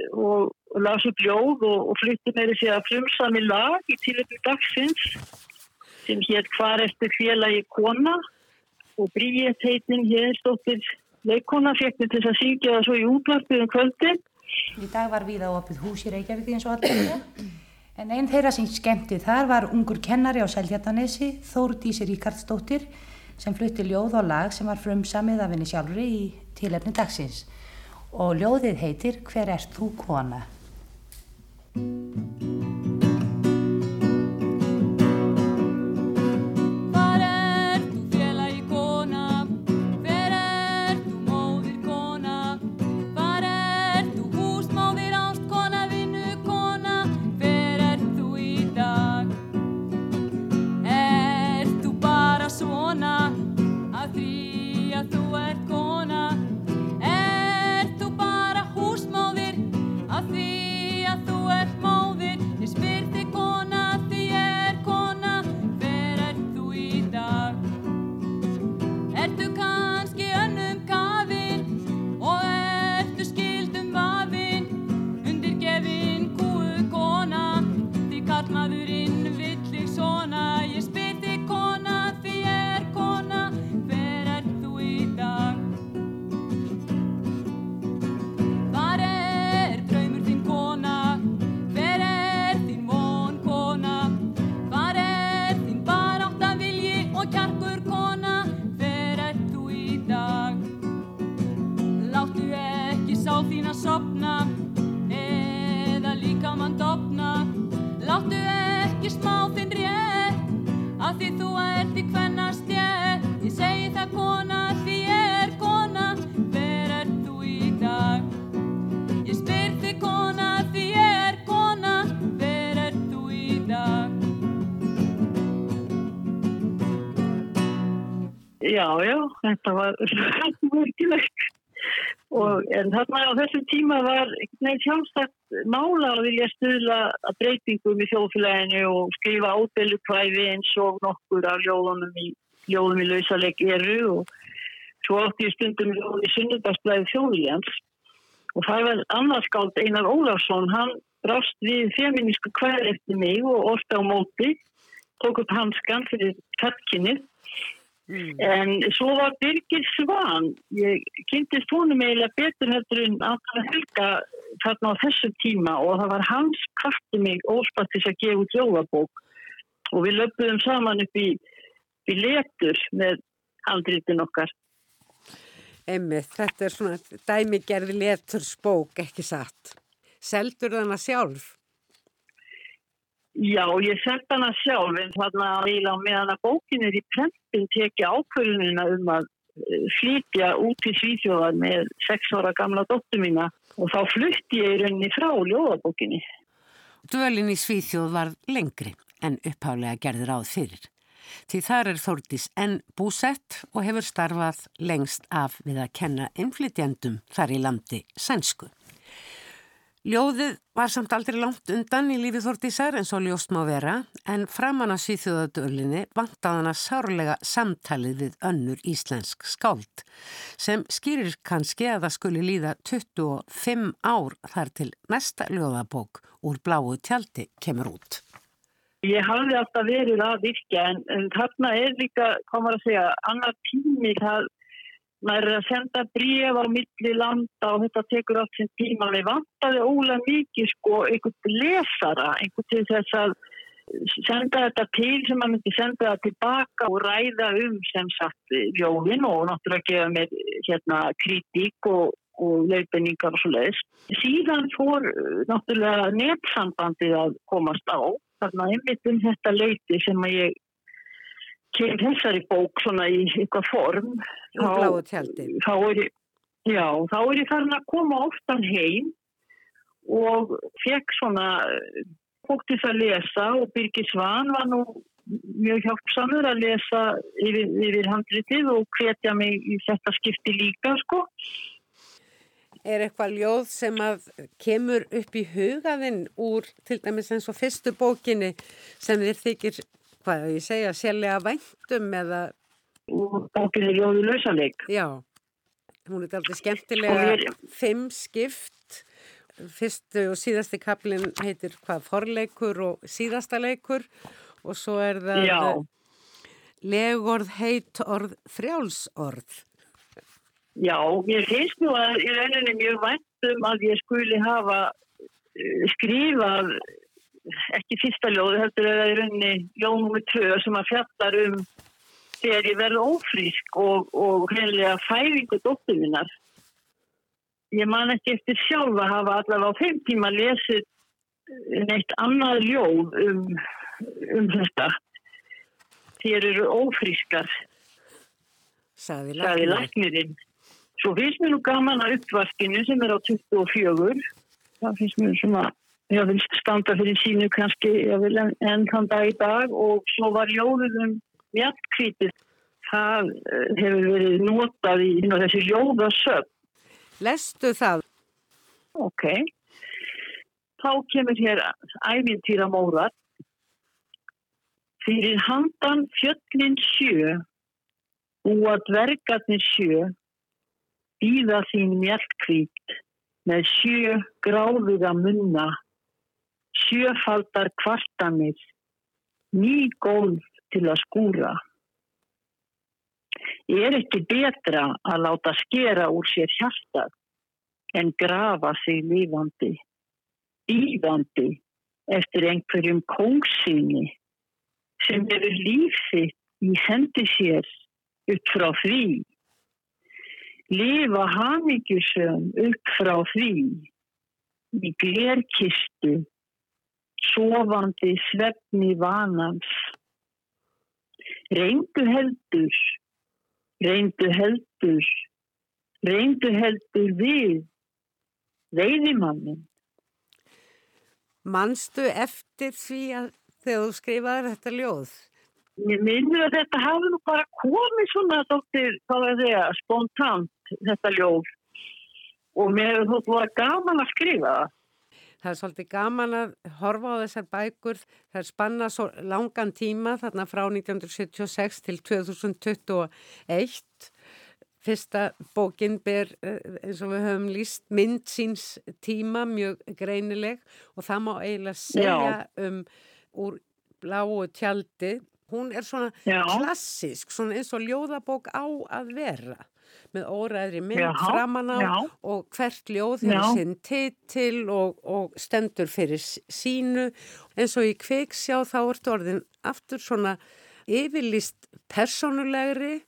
S7: og, og las upp ljóð og, og flytti með þessi að frumsami lag í tilöfni dagsins sem hér hvar eftir félagi kona og Bríett heitning hér stóttir leikona fekk með þess að syngja það svo í útvarpið um kvöldin.
S8: Í dag var við á opið hús í Reykjavík eins og allir. En einn þeirra sem skemmti þar var ungur kennari á Selhjartanesi, Þórdísi Ríkardsdóttir, sem flutti ljóð og lag sem var frumsamið af henni sjálfur í tilefni dagsins. Og ljóðið heitir Hver ert þú kona?
S7: Þetta var mörgilegt. En þarna á þessum tíma var sjálfstætt mála að vilja stuðla að breytingum í þjóðfélaginu og skrifa ádelu kvæði eins og nokkur af ljóðunum í, ljóðum í lausaleg eru. Og svo átti ég stundum ljóð í sunnudagsblæði þjóðlíjans og það var annarskáld Einar Ólafsson, hann brást við feminísku kvæði eftir mig og orta á móti, tók upp hanskan fyrir kattkinnið En svo var Birgir Svan, ég kynntist honum eiginlega betur heldur en að helga þarna á þessum tíma og það var hans kvarti mig óspattis að gefa út jóðabók og við löpuðum saman upp í, í letur með handritin okkar.
S1: Einmitt, þetta er svona dæmigerði letursbók, ekki satt. Seldur þannig sjálf?
S7: Já, ég sett hana sjálf en þarna eiginlega meðan að bókin er í prentin teki ákvörðunina um að eh, flytja út í Svíþjóðar með sex ára gamla dóttu mína og þá flutti ég í rauninni frá ljóðabókinni.
S1: Dvölin í Svíþjóð var lengri en upphálega gerðir áð fyrir. Því þar er Þórdís enn búsett og hefur starfað lengst af við að kenna innflytjandum þar í landi sænsku. Ljóðið var samt aldrei langt undan í lífið Þórdísar eins og ljóst má vera en framan að svíþjóðadölinni vantaði hana sárlega samtalið við önnur íslensk skáld sem skýrir kannski að það skuli líða 25 ár þar til næsta ljóðabók úr bláu tjaldi kemur út.
S7: Ég hafði alltaf verið að virka en, en þarna er líka, komar að segja, annar tími það maður er að senda bríf á milli landa og þetta tekur allt sem tíma við vantaði ólega mikið sko einhvern lesara, einhvern til þess að senda þetta til sem maður myndi senda það tilbaka og ræða um sem sagt ljóðin og náttúrulega gefa mér hérna kritík og, og leifinningar og svo leiðis. Síðan fór náttúrulega netsambandið að komast á þarna einmitt um þetta leiti sem að ég kem þessari bók svona í eitthvað form
S1: tjaldi.
S7: þá er ég já, þá er ég farin að koma oftan heim og fekk svona fólk til að lesa og Birgir Svan var nú mjög hjálpsamur að lesa yfir, yfir handritið og hvetja mig í þetta skipti líka sko
S1: Er eitthvað ljóð sem að kemur upp í hugaðinn úr til dæmis eins og fyrstu bókinni sem þér þykir, hvað ég segja, sérlega væntum eða...
S7: Bókinni ljóðu lausaleg.
S1: Já, hún er alltaf skemmtilega
S7: ég-
S1: fimm skipt. Fyrstu og síðasti kaplinn heitir hvað forleikur og síðasta leikur og svo er það
S7: Já.
S1: legorð, heit orð, frjálsorð.
S7: Já, mér finnst nú að í rauninni mjög væntum að ég skuli hafa eh, skrifað ekki fyrsta ljóðu, heldur er það í rauninni ljóð nummer tvö sem að fjallar um þegar ég verð ófrísk og, og hreinlega færingu dóttur minnar. Ég man ekki eftir sjálf að hafa allavega á þeim tíma lesið neitt annað ljóð um, um þetta. Þér eru ófrískar,
S1: Saði
S7: sagði læknirinn. Svo finnst mér nú gaman að uppvaskinu sem er á 24. Það finnst mér svona, ég vil standa fyrir sínu kannski, vil enn en þann dag í dag og svo var ljóðið um mjallkvítið. Það eh, hefur verið notað í þessi ljóðasöp.
S1: Lestu það?
S7: Ok. Þá kemur hér ævintýra móðar. Fyrir handan fjöllin sjö, búa dvergarnir sjö, býða þín mjallkvít með sjö gráðuga munna, sjöfaldar kvartanir, ný gólf til að skúra. Er ekki betra að láta skera úr sér hjartað en grafa sig lífandi, ífandi eftir einhverjum kóngsýni sem hefur lífsitt í hendi sér upp frá því. Lifa hamingjusum upp frá því í glerkistu, sofandi svefni vanans. Reyndu heldur, reyndu heldur, reyndu heldur við, veiðimannin.
S1: Manstu eftir því að þegar þú skrifaði þetta ljóð?
S7: Mér minnur að þetta hafi nú bara komið svona dóttir, hvað er það, spontant þetta ljóð og mér hefur þótt var gaman að skrifa það.
S1: Það er svolítið gaman að horfa á þessar bækur. Það er spanna svo langan tíma þarna frá 1976 til 2021. Fyrsta bókin ber eins og við höfum líst mynd síns tíma mjög greinileg og það má eiginlega segja
S7: Já.
S1: um úr bláu tjaldi. Hún er svona
S7: Já.
S1: klassisk, svona eins og ljóðabók á að vera með óræðri mynd
S7: Já,
S1: framan á
S7: já.
S1: og hvert ljóð hefur sinn titil og, og stendur fyrir sínu eins og í kveiksjá þá ertu orðin aftur svona yfirlist persónulegri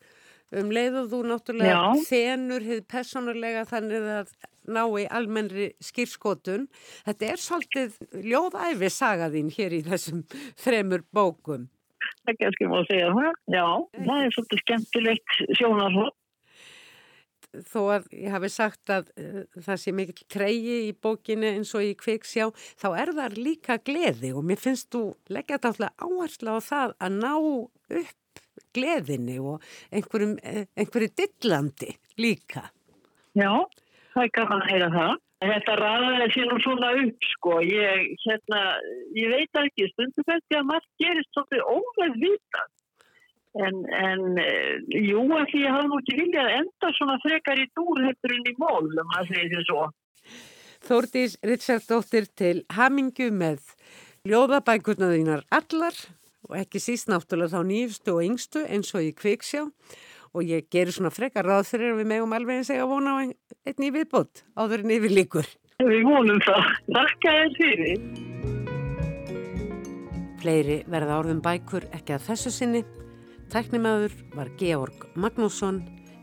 S1: um leið og þú náttúrulega
S7: Já.
S1: þenur hefur persónulega þannig að ná í almennri skýrskotun. Þetta er svolítið ljóðæfi sagaðín hér í þessum þremur bókum.
S7: Það er kannski má segja það. Já, það er svolítið skemmtilegt sjónarhótt.
S1: Þó að ég hafi sagt að uh, það sé mikill treyji í bókinu eins og í kviksjá, þá er það líka gleði og mér finnst þú leggja þetta alltaf áherslu á það að ná upp gleðinni og eh, einhverju dillandi líka.
S7: Já, það er gaman að heyra það. Þetta ræðaði sér nú svona upp, sko. Ég, hérna, ég veit ekki, stundum þetta að margt gerist svolítið óveð vita. En, en eh, jú, að því ég hafði nú ekki viljað enda svona frekar í dúr heldur en í mól, um að segja þessu svo.
S1: Þórdís Richarddóttir til hamingju með ljóðabækurna þínar allar og ekki síst náttúrulega þá nýfstu og yngstu eins og í kviksjá og ég gerir svona frekar ráð fyrir að við megum alveg eins eiga að vona á einn ein í viðbót áður en yfir líkur.
S7: Við vonum það. Þakka þér fyrir.
S1: Fleiri verða orðum bækur ekki að þessu sinni. Tæknimaður var Georg Magnússon,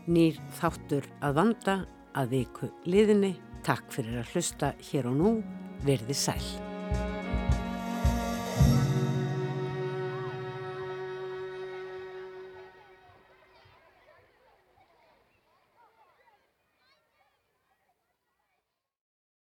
S1: nýr þáttur að vanda að viku liðinni. Takk fyrir að hlusta hér og nú, verði sæl.